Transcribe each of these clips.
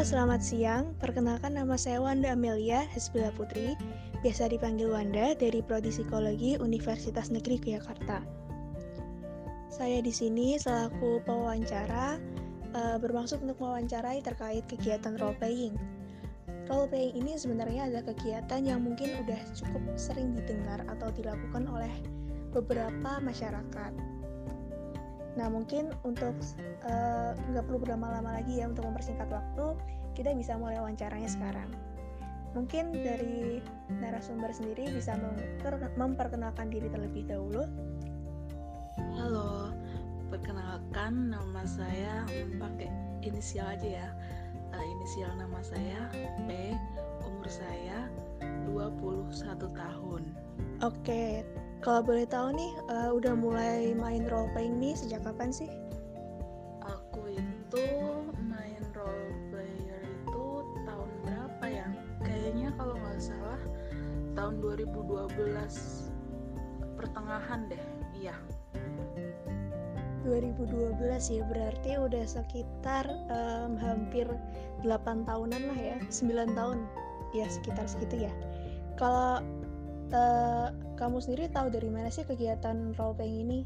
Selamat siang. Perkenalkan nama saya Wanda Amelia Hesbila Putri, biasa dipanggil Wanda dari Prodi Psikologi Universitas Negeri Yogyakarta. Saya di sini selaku pewawancara uh, bermaksud untuk mewawancarai terkait kegiatan role playing. Role playing ini sebenarnya adalah kegiatan yang mungkin udah cukup sering didengar atau dilakukan oleh beberapa masyarakat Nah mungkin untuk eh, nggak uh, perlu berlama-lama lagi ya untuk mempersingkat waktu, kita bisa mulai wawancaranya sekarang. Mungkin dari narasumber sendiri bisa memperkenalkan diri terlebih dahulu. Halo, perkenalkan nama saya pakai inisial aja ya. Uh, inisial nama saya P, umur saya 21 tahun. Oke, kalau boleh tahu nih, uh, udah mulai main role playing nih sejak kapan sih? Aku itu main role player itu tahun berapa ya? Kayaknya kalau nggak salah tahun 2012 pertengahan deh, iya. 2012 ya berarti udah sekitar um, hampir 8 tahunan lah ya 9 tahun ya sekitar segitu ya kalau uh, kamu sendiri tahu dari mana sih kegiatan role playing ini?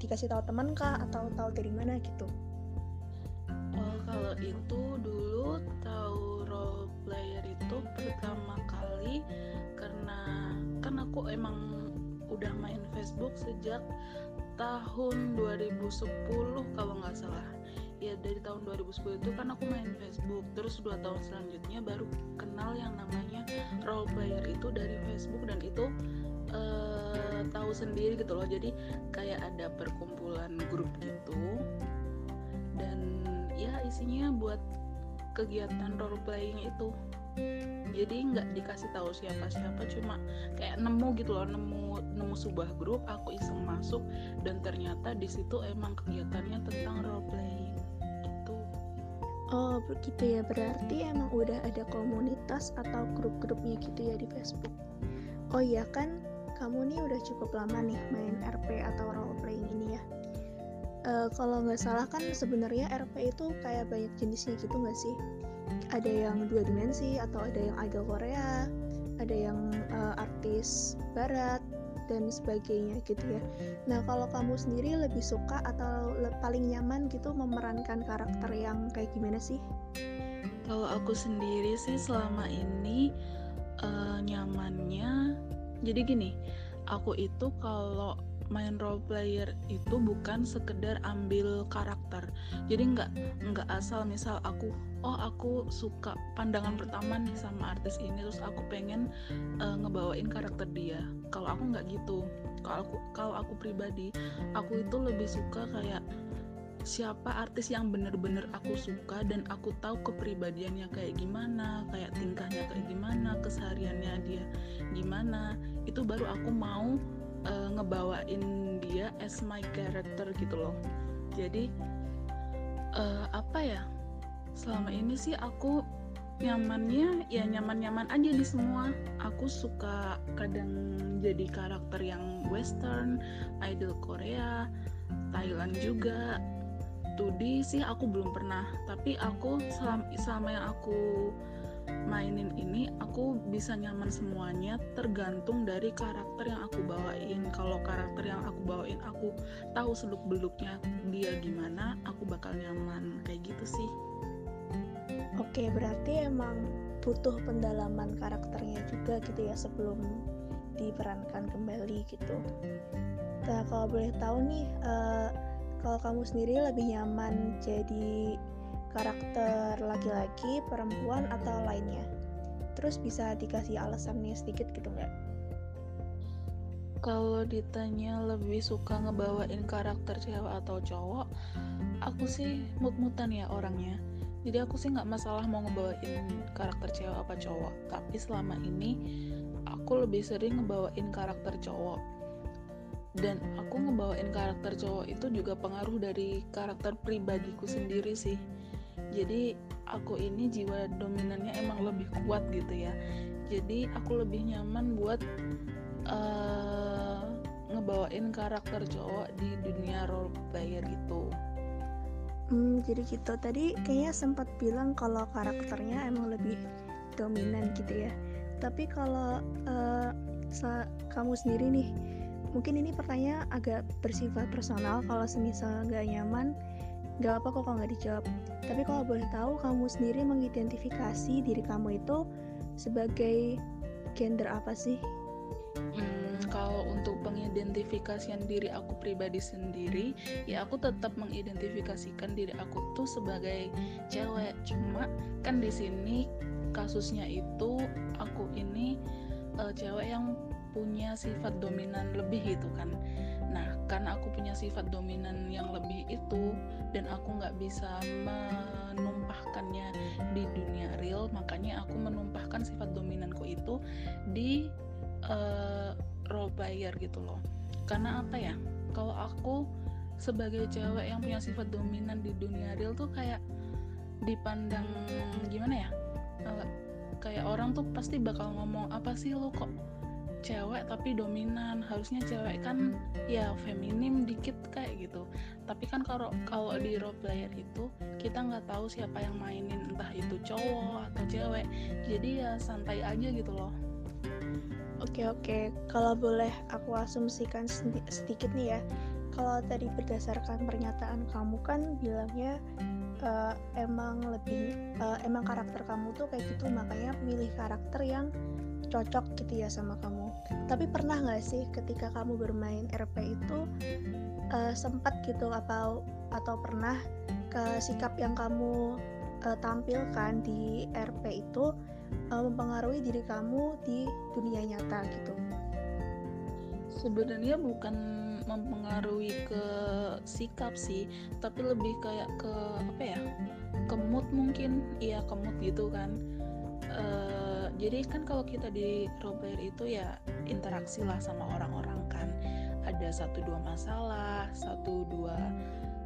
dikasih tahu teman kah atau tahu dari mana gitu? Oh, kalau itu dulu tahu role player itu pertama kali karena kan aku emang udah main Facebook sejak tahun 2010 kalau nggak salah ya dari tahun 2010 itu kan aku main Facebook. Terus dua tahun selanjutnya baru kenal yang namanya role player itu dari Facebook. Dan itu uh, tahu sendiri gitu loh. Jadi kayak ada perkumpulan grup gitu. Dan ya isinya buat kegiatan role playing itu. Jadi nggak dikasih tahu siapa siapa cuma kayak nemu gitu loh nemu nemu sebuah grup aku iseng masuk dan ternyata di situ emang kegiatannya tentang role playing Oh begitu ya berarti emang udah ada komunitas atau grup-grupnya gitu ya di Facebook. Oh iya kan kamu nih udah cukup lama nih main RP atau role playing ini ya. Uh, kalau nggak salah kan sebenarnya RP itu kayak banyak jenisnya gitu nggak sih? Ada yang dua dimensi atau ada yang idol Korea, ada yang uh, artis Barat, dan sebagainya gitu ya. Nah, kalau kamu sendiri lebih suka atau le paling nyaman gitu memerankan karakter yang kayak gimana sih? Kalau aku sendiri sih selama ini uh, nyamannya jadi gini, aku itu kalau main role player itu bukan sekedar ambil karakter. Jadi nggak nggak asal misal aku oh aku suka pandangan pertama nih sama artis ini terus aku pengen uh, ngebawain karakter dia. Kalau aku nggak gitu. Kalau aku kalau aku pribadi aku itu lebih suka kayak siapa artis yang bener-bener aku suka dan aku tahu kepribadiannya kayak gimana, kayak tingkahnya kayak gimana, kesehariannya dia gimana, itu baru aku mau uh, ngebawain dia as my character gitu loh. Jadi uh, apa ya selama ini sih aku nyamannya ya nyaman-nyaman aja di semua. Aku suka kadang jadi karakter yang western idol Korea Thailand juga 2D sih aku belum pernah tapi aku selama, selama yang aku mainin ini aku bisa nyaman semuanya tergantung dari karakter yang aku bawain. Kalau karakter yang aku bawain aku tahu seluk beluknya dia gimana aku bakal nyaman. Kayak gitu sih. Oke berarti emang butuh pendalaman karakternya juga gitu ya sebelum diperankan kembali gitu. Nah kalau boleh tahu nih uh, kalau kamu sendiri lebih nyaman jadi karakter laki-laki, perempuan, atau lainnya. Terus bisa dikasih alasannya sedikit gitu nggak? Kalau ditanya lebih suka ngebawain karakter cewek atau cowok, aku sih mut-mutan ya orangnya. Jadi aku sih nggak masalah mau ngebawain karakter cewek apa cowok. Tapi selama ini aku lebih sering ngebawain karakter cowok. Dan aku ngebawain karakter cowok itu juga pengaruh dari karakter pribadiku sendiri sih jadi aku ini jiwa dominannya emang lebih kuat gitu ya jadi aku lebih nyaman buat uh, ngebawain karakter cowok di dunia role player gitu Hmm, jadi gitu. Tadi kayaknya sempat bilang kalau karakternya emang lebih dominan gitu ya. Tapi kalau uh, kamu sendiri nih, mungkin ini pertanyaan agak bersifat personal. Kalau semisal nggak nyaman, nggak apa kok kalau nggak dijawab. Tapi kalau boleh tahu, kamu sendiri mengidentifikasi diri kamu itu sebagai gender apa sih? Hmm, kalau untuk pengidentifikasian diri aku pribadi sendiri, ya aku tetap mengidentifikasikan diri aku tuh sebagai cewek. Cuma kan di sini kasusnya itu aku ini uh, cewek yang punya sifat dominan lebih gitu kan. Nah karena aku punya sifat dominan yang lebih itu dan aku nggak bisa menumpahkannya di dunia real makanya aku menumpahkan sifat dominanku itu di uh, role player gitu loh. Karena apa ya? Kalau aku sebagai cewek yang punya sifat dominan di dunia real tuh kayak dipandang gimana ya? Uh, kayak orang tuh pasti bakal ngomong apa sih lo kok cewek tapi dominan harusnya cewek kan ya feminim dikit kayak gitu. Tapi kan kalau kalau di role player itu kita nggak tahu siapa yang mainin entah itu cowok atau cewek. Jadi ya santai aja gitu loh. Oke oke. Kalau boleh aku asumsikan sedikit nih ya. Kalau tadi berdasarkan pernyataan kamu kan bilangnya uh, emang lebih uh, emang karakter kamu tuh kayak gitu. Makanya pilih karakter yang cocok gitu ya sama kamu. Tapi pernah nggak sih ketika kamu bermain RP itu uh, sempat gitu atau atau pernah ke sikap yang kamu uh, tampilkan di RP itu uh, mempengaruhi diri kamu di dunia nyata gitu? Sebenarnya bukan mempengaruhi ke sikap sih tapi lebih kayak ke apa ya ke mood mungkin. Iya ke mood gitu kan. Uh, jadi kan kalau kita di roleplayer itu ya interaksi lah sama orang-orang kan. Ada satu dua masalah satu dua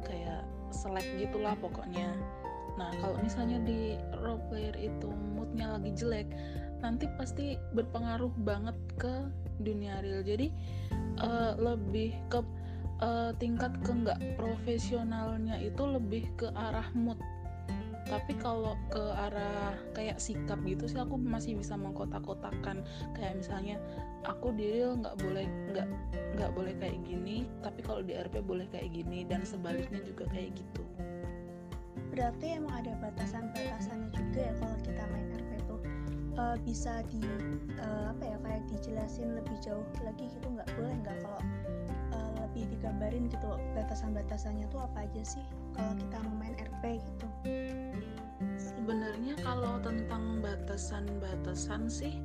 kayak selek gitulah pokoknya. Nah kalau misalnya di roleplayer itu moodnya lagi jelek nanti pasti berpengaruh banget ke dunia real. Jadi uh, lebih ke uh, tingkat ke nggak profesionalnya itu lebih ke arah mood tapi kalau ke arah kayak sikap gitu sih aku masih bisa mengkotak-kotakan. Kayak misalnya aku di real nggak boleh nggak nggak boleh kayak gini tapi kalau di RP boleh kayak gini dan sebaliknya juga kayak gitu. Berarti emang ada batasan-batasannya juga ya kalau kita main RP tuh. Uh, bisa di uh, apa ya kayak dijelasin lebih jauh lagi gitu nggak boleh nggak kalau uh, lebih digambarin gitu batasan-batasannya tuh apa aja sih kalau kita main RP gitu sebenarnya kalau tentang batasan-batasan sih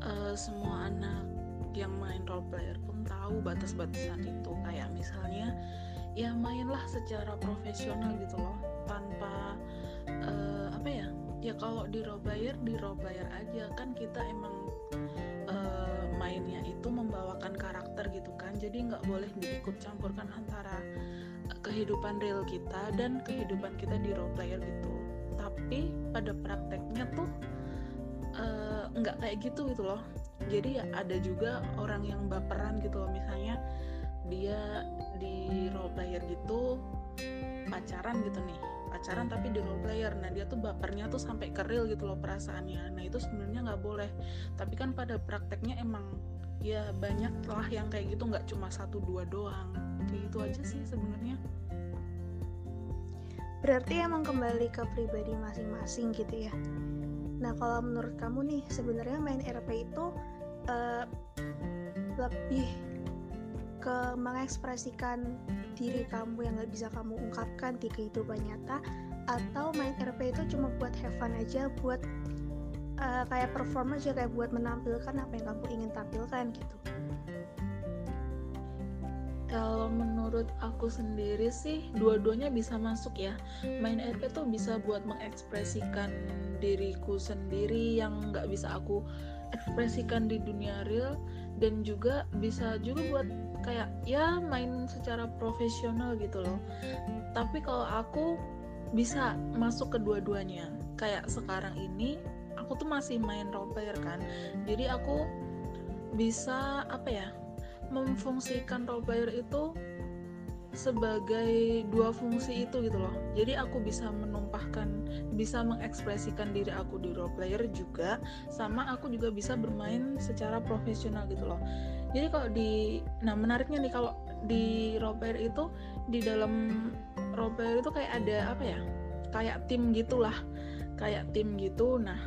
uh, semua anak yang main role player pun tahu batas-batasan itu. Kayak misalnya ya mainlah secara profesional gitu loh tanpa uh, apa ya ya kalau di role player di role player aja. Kan kita emang uh, mainnya itu membawakan karakter gitu kan. Jadi nggak boleh diikut campurkan antara kehidupan real kita dan kehidupan kita di role player gitu tapi pada prakteknya tuh uh, nggak kayak gitu gitu loh. Jadi ya ada juga orang yang baperan gitu loh. Misalnya dia di role player gitu pacaran gitu nih. Pacaran tapi di role player. Nah dia tuh bapernya tuh sampai ke real gitu loh perasaannya. Nah itu sebenarnya nggak boleh. Tapi kan pada prakteknya emang ya banyak lah yang kayak gitu. Nggak cuma satu dua doang. Kayak gitu aja sih sebenarnya berarti emang kembali ke pribadi masing-masing gitu ya? Nah kalau menurut kamu nih sebenarnya main RP itu uh, lebih ke mengekspresikan diri kamu yang gak bisa kamu ungkapkan di kehidupan nyata atau main RP itu cuma buat have fun aja buat uh, kayak perform aja kayak buat menampilkan apa yang kamu ingin tampilkan gitu kalau menurut aku sendiri sih dua-duanya bisa masuk ya. Main RP tuh bisa buat mengekspresikan diriku sendiri yang nggak bisa aku ekspresikan di dunia real. Dan juga bisa juga buat kayak ya main secara profesional gitu loh. Tapi kalau aku bisa masuk kedua-duanya kayak sekarang ini aku tuh masih main role player kan. Jadi aku bisa apa ya memfungsikan role player itu sebagai dua fungsi itu gitu loh. Jadi aku bisa menumpahkan bisa mengekspresikan diri aku di role player juga sama aku juga bisa bermain secara profesional gitu loh. Jadi kalau di nah menariknya nih kalau di role player itu di dalam role player itu kayak ada apa ya? Kayak tim gitulah kayak tim gitu. Nah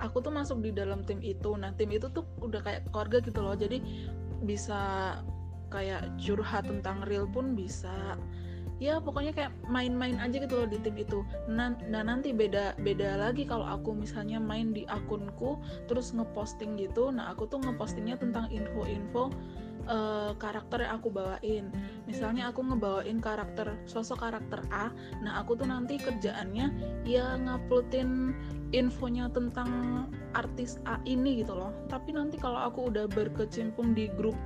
aku tuh masuk di dalam tim itu. Nah tim itu tuh udah kayak keluarga gitu loh. Jadi bisa kayak curhat tentang real pun bisa. Ya pokoknya kayak main-main aja gitu loh di tim itu. Nah, nanti beda beda lagi kalau aku misalnya main di akunku terus ngeposting gitu. Nah aku tuh ngepostingnya tentang info-info uh, karakter yang aku bawain. Misalnya aku ngebawain karakter sosok karakter A nah aku tuh nanti kerjaannya ya nguploadin infonya tentang artis A ini gitu loh. Tapi nanti kalau aku udah berkecimpung di grup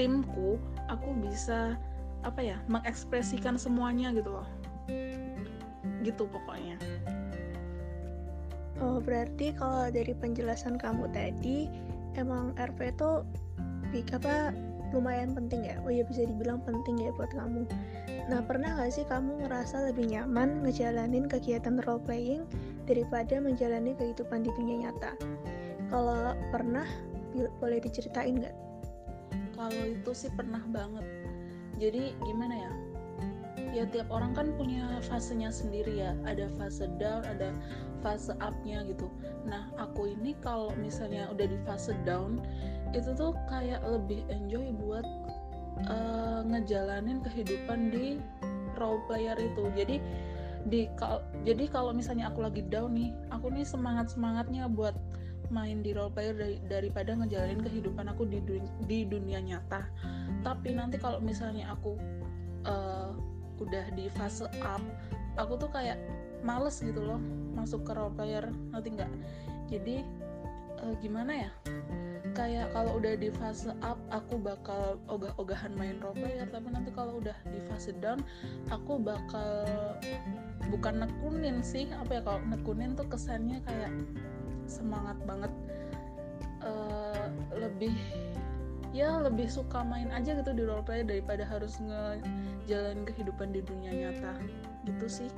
timku aku bisa apa ya mengekspresikan semuanya gitu loh. Gitu pokoknya. Oh berarti kalau dari penjelasan kamu tadi emang RP itu apa lumayan penting ya. Oh ya bisa dibilang penting ya buat kamu. Nah pernah gak sih kamu ngerasa lebih nyaman ngejalanin kegiatan role playing daripada menjalani kehidupan di dunia nyata? Kalau pernah boleh diceritain nggak? Kalau itu sih pernah banget. Jadi gimana ya? Ya tiap orang kan punya fasenya sendiri ya. Ada fase down ada fase upnya gitu. Nah aku ini kalau misalnya udah di fase down itu tuh kayak lebih enjoy buat uh, ngejalanin kehidupan di role player itu. Jadi di kal jadi kalau misalnya aku lagi down nih aku nih semangat semangatnya buat main di role player dari, daripada ngejalanin kehidupan aku di, dun di dunia nyata. Tapi nanti kalau misalnya aku uh, udah di fase up aku tuh kayak males gitu loh masuk ke role player nanti nggak? Jadi uh, gimana ya kayak kalau udah di fase up aku bakal ogah-ogahan main role player tapi nanti kalau udah di fase down aku bakal bukan nekunin sih apa ya kalau nekunin tuh kesannya kayak semangat banget. Uh, lebih ya lebih suka main aja gitu di role play daripada harus ngejalanin kehidupan di dunia nyata. Gitu sih.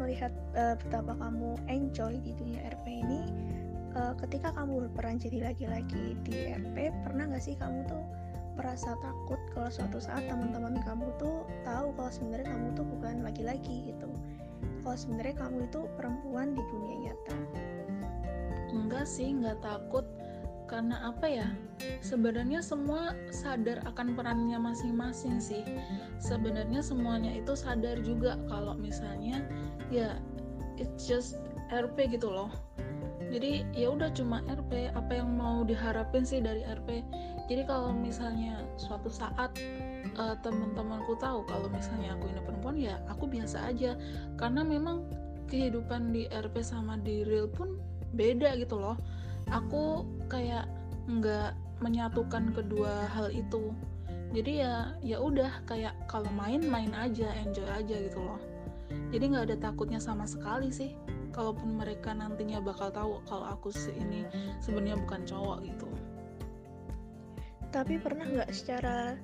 Melihat uh, betapa kamu enjoy di dunia RP ini uh, ketika kamu berperan jadi laki-laki di RP pernah nggak sih kamu tuh merasa takut kalau suatu saat teman-teman kamu tuh tahu kalau sebenarnya kamu tuh bukan laki-laki gitu? Kalau sebenarnya kamu itu perempuan di dunia nyata? Enggak sih enggak takut. Karena apa ya? Sebenarnya semua sadar akan perannya masing-masing sih. Sebenarnya semuanya itu sadar juga kalau misalnya ya it's just RP gitu loh jadi ya udah cuma RP apa yang mau diharapin sih dari RP jadi kalau misalnya suatu saat uh, teman-temanku tahu kalau misalnya aku ini perempuan ya aku biasa aja. Karena memang kehidupan di RP sama di real pun beda gitu loh. Aku kayak nggak menyatukan kedua hal itu. Jadi ya ya udah kayak kalau main main aja enjoy aja gitu loh. Jadi nggak ada takutnya sama sekali sih kalaupun mereka nantinya bakal tahu kalau aku ini sebenarnya bukan cowok gitu. Tapi pernah nggak secara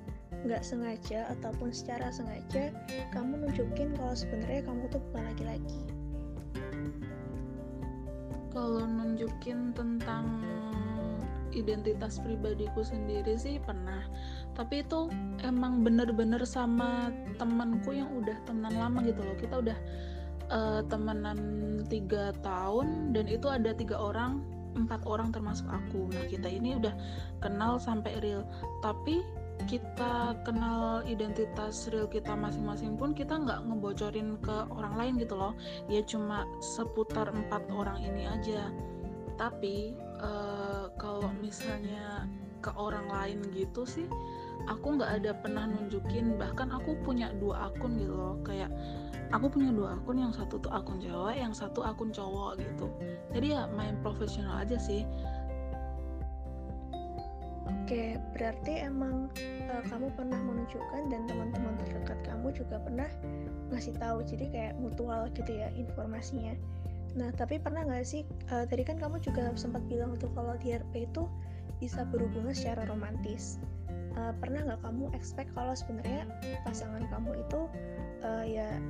nggak sengaja ataupun secara sengaja kamu nunjukin kalau sebenarnya kamu tuh bukan laki-laki? Kalau nunjukin tentang identitas pribadiku sendiri sih pernah. Tapi itu emang bener-bener sama temanku yang udah temenan lama gitu loh. Kita udah uh, temenan tiga tahun dan itu ada tiga orang empat orang termasuk aku. Nah kita ini udah kenal sampai real. Tapi kita kenal identitas real kita masing-masing pun kita nggak ngebocorin ke orang lain gitu loh. Ya cuma seputar empat orang ini aja. Tapi uh, kalau misalnya ke orang lain gitu sih aku nggak ada pernah nunjukin. Bahkan aku punya dua akun gitu loh. Kayak aku punya dua akun yang satu tuh akun cewek yang satu akun cowok gitu jadi ya main profesional aja sih Oke, berarti emang uh, kamu pernah menunjukkan dan teman-teman terdekat kamu juga pernah ngasih tahu, jadi kayak mutual gitu ya informasinya. Nah, tapi pernah nggak sih, uh, tadi kan kamu juga sempat bilang tuh kalau di RP itu bisa berhubungan secara romantis. uh, pernah nggak kamu expect kalau sebenarnya pasangan kamu itu uh, ya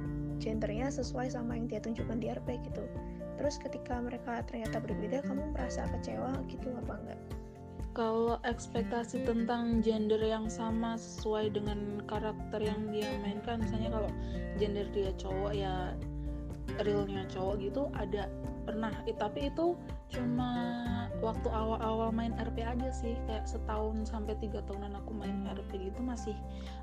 gendernya sesuai sama yang dia tunjukkan di RP gitu. Terus ketika mereka ternyata berbeda kamu merasa kecewa gitu apa enggak? Kalau ekspektasi tentang gender yang sama sesuai dengan karakter yang dia mainkan misalnya kalau gender dia cowok ya realnya cowok gitu ada pernah tapi itu cuma waktu awal-awal main RP aja sih kayak setahun sampai tiga tahunan aku main RP gitu masih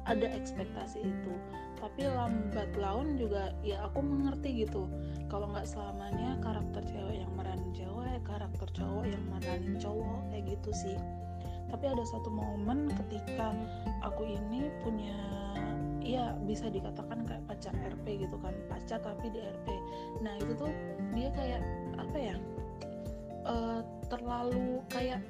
ada ekspektasi itu. Tapi lambat laun juga ya aku mengerti gitu kalau nggak selamanya karakter cewek yang meranin cewek karakter cowok yang meranin cowok kayak gitu sih. Tapi ada satu momen ketika aku ini punya ya bisa dikatakan kayak pacar RP gitu kan pacar tapi di RP nah itu tuh dia kayak apa ya uh, terlalu kayak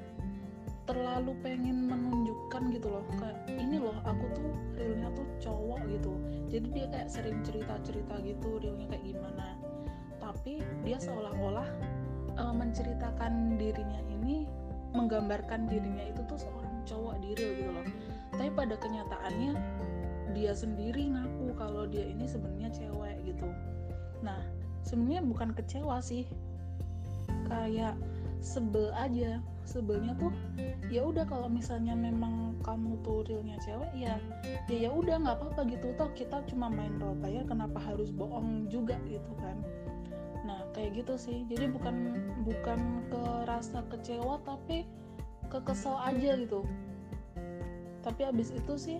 terlalu pengen menunjukkan gitu loh kayak ini loh aku tuh realnya tuh cowok gitu. Jadi dia kayak sering cerita cerita gitu realnya kayak gimana. Tapi dia seolah-olah uh, menceritakan dirinya ini menggambarkan dirinya itu tuh seorang cowok di gitu loh. Tapi pada kenyataannya dia sendiri ngaku kalau dia ini sebenarnya cewek gitu. Nah sebenarnya bukan kecewa sih. Kayak sebel aja. Sebelnya tuh ya udah kalau misalnya memang kamu tuh realnya cewek ya ya ya udah nggak apa-apa gitu. Toh kita cuma main role player kenapa harus bohong juga gitu kan? Nah kayak gitu sih. Jadi bukan bukan ke rasa kecewa tapi ke kesel aja gitu. Tapi abis itu sih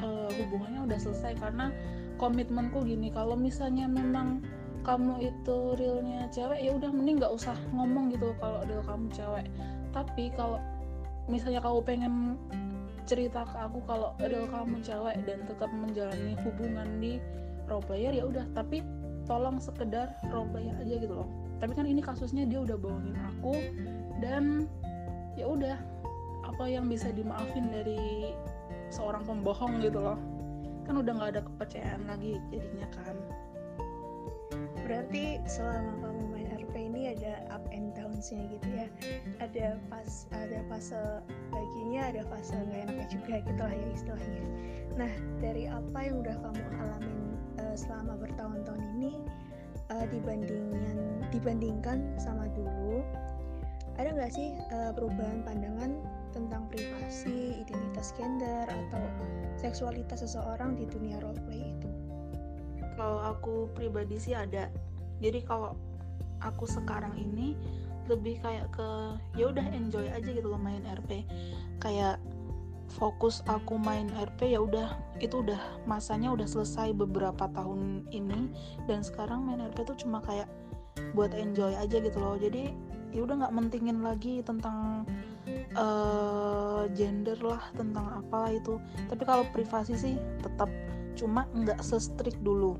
uh, hubungannya udah selesai. Karena komitmenku gini kalau misalnya memang kamu itu realnya cewek ya udah mending nggak usah ngomong gitu kalau real kamu cewek. Tapi kalau misalnya kamu pengen cerita ke aku kalau real kamu cewek dan tetap menjalani hubungan di role player ya udah. Tapi tolong sekedar role player aja gitu loh. Tapi kan ini kasusnya dia udah bohongin aku dan ya udah apa yang bisa dimaafin dari seorang pembohong gitu loh. Kan udah nggak ada kepercayaan lagi jadinya kan berarti selama kamu main RP ini ada up and downs-nya gitu ya ada pas ada fase baginya ada fase nggak enaknya juga gitu lah ya istilahnya nah dari apa yang udah kamu alamin uh, selama bertahun-tahun ini uh, dibandingkan dibandingkan sama dulu ada nggak sih uh, perubahan pandangan tentang privasi, identitas gender, atau seksualitas seseorang di dunia roleplay itu? Kalau aku pribadi sih ada. Jadi kalau aku sekarang ini lebih kayak ke ya udah enjoy aja gitu loh main RP. Kayak fokus aku main RP ya udah itu udah masanya udah selesai beberapa tahun ini dan sekarang main RP tuh cuma kayak buat enjoy aja gitu loh. Jadi ya udah nggak mentingin lagi tentang uh, gender lah tentang apalah itu tapi kalau privasi sih tetap cuma nggak se-strict dulu.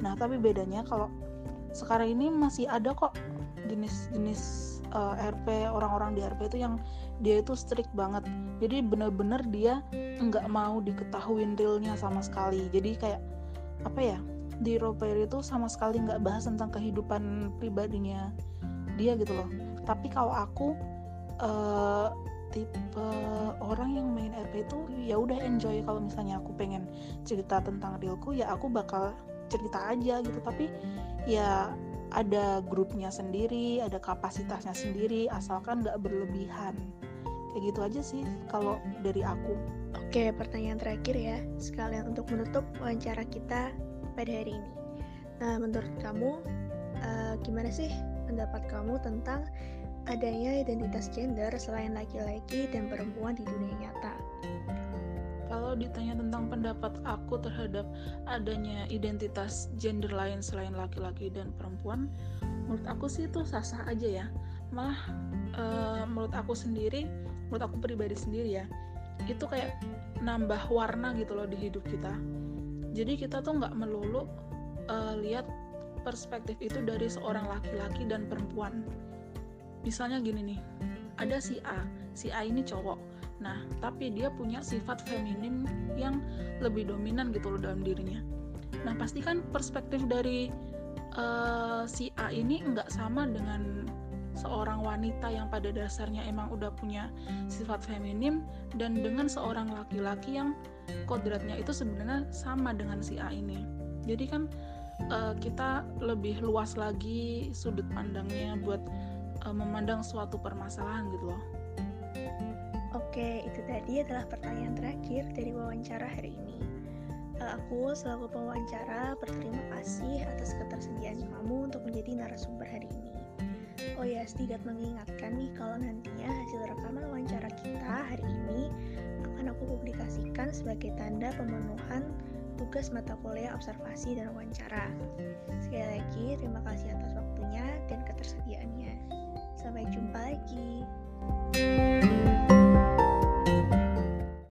Nah tapi bedanya kalau sekarang ini masih ada kok jenis-jenis uh, eh, RP orang-orang di RP itu yang dia itu strict banget. Jadi bener-bener dia nggak mau diketahuin realnya sama sekali. Jadi kayak apa ya di roleplayer itu sama sekali nggak bahas tentang kehidupan pribadinya dia gitu loh. Tapi kalau aku uh, tipe orang yang main RP itu ya udah enjoy. Kalau misalnya aku pengen cerita tentang realku ya aku bakal cerita aja gitu. Tapi ya ada grupnya sendiri ada kapasitasnya sendiri asalkan nggak berlebihan. Kayak gitu aja sih kalau dari aku. Oke pertanyaan terakhir ya sekalian untuk menutup wawancara kita pada hari ini. Nah menurut kamu uh, gimana sih pendapat kamu tentang adanya identitas gender selain laki-laki dan perempuan di dunia nyata. Kalau ditanya tentang pendapat aku terhadap adanya identitas gender lain selain laki-laki dan perempuan, menurut aku sih itu sah-sah aja ya. Malah uh, menurut aku sendiri, menurut aku pribadi sendiri ya, itu kayak nambah warna gitu loh di hidup kita. Jadi kita tuh nggak melulu uh, lihat perspektif itu dari seorang laki-laki dan perempuan misalnya gini nih ada si A si A ini cowok nah tapi dia punya sifat feminim yang lebih dominan gitu loh dalam dirinya nah pasti kan perspektif dari uh, si A ini nggak sama dengan seorang wanita yang pada dasarnya emang udah punya sifat feminim dan dengan seorang laki-laki yang kodratnya itu sebenarnya sama dengan si A ini. Jadi kan uh, kita lebih luas lagi sudut pandangnya buat uh, memandang suatu permasalahan gitu loh. Oke, itu tadi adalah pertanyaan terakhir dari wawancara hari ini. Aku selaku pewawancara berterima kasih atas ketersediaan kamu untuk menjadi narasumber hari ini. Oh ya, sedikit mengingatkan nih kalau nantinya hasil rekaman wawancara kita hari ini akan aku publikasikan sebagai tanda pemenuhan tugas mata kuliah observasi dan wawancara. Sekali lagi, terima kasih atas waktunya dan ketersediaannya. Sampai jumpa lagi. thank you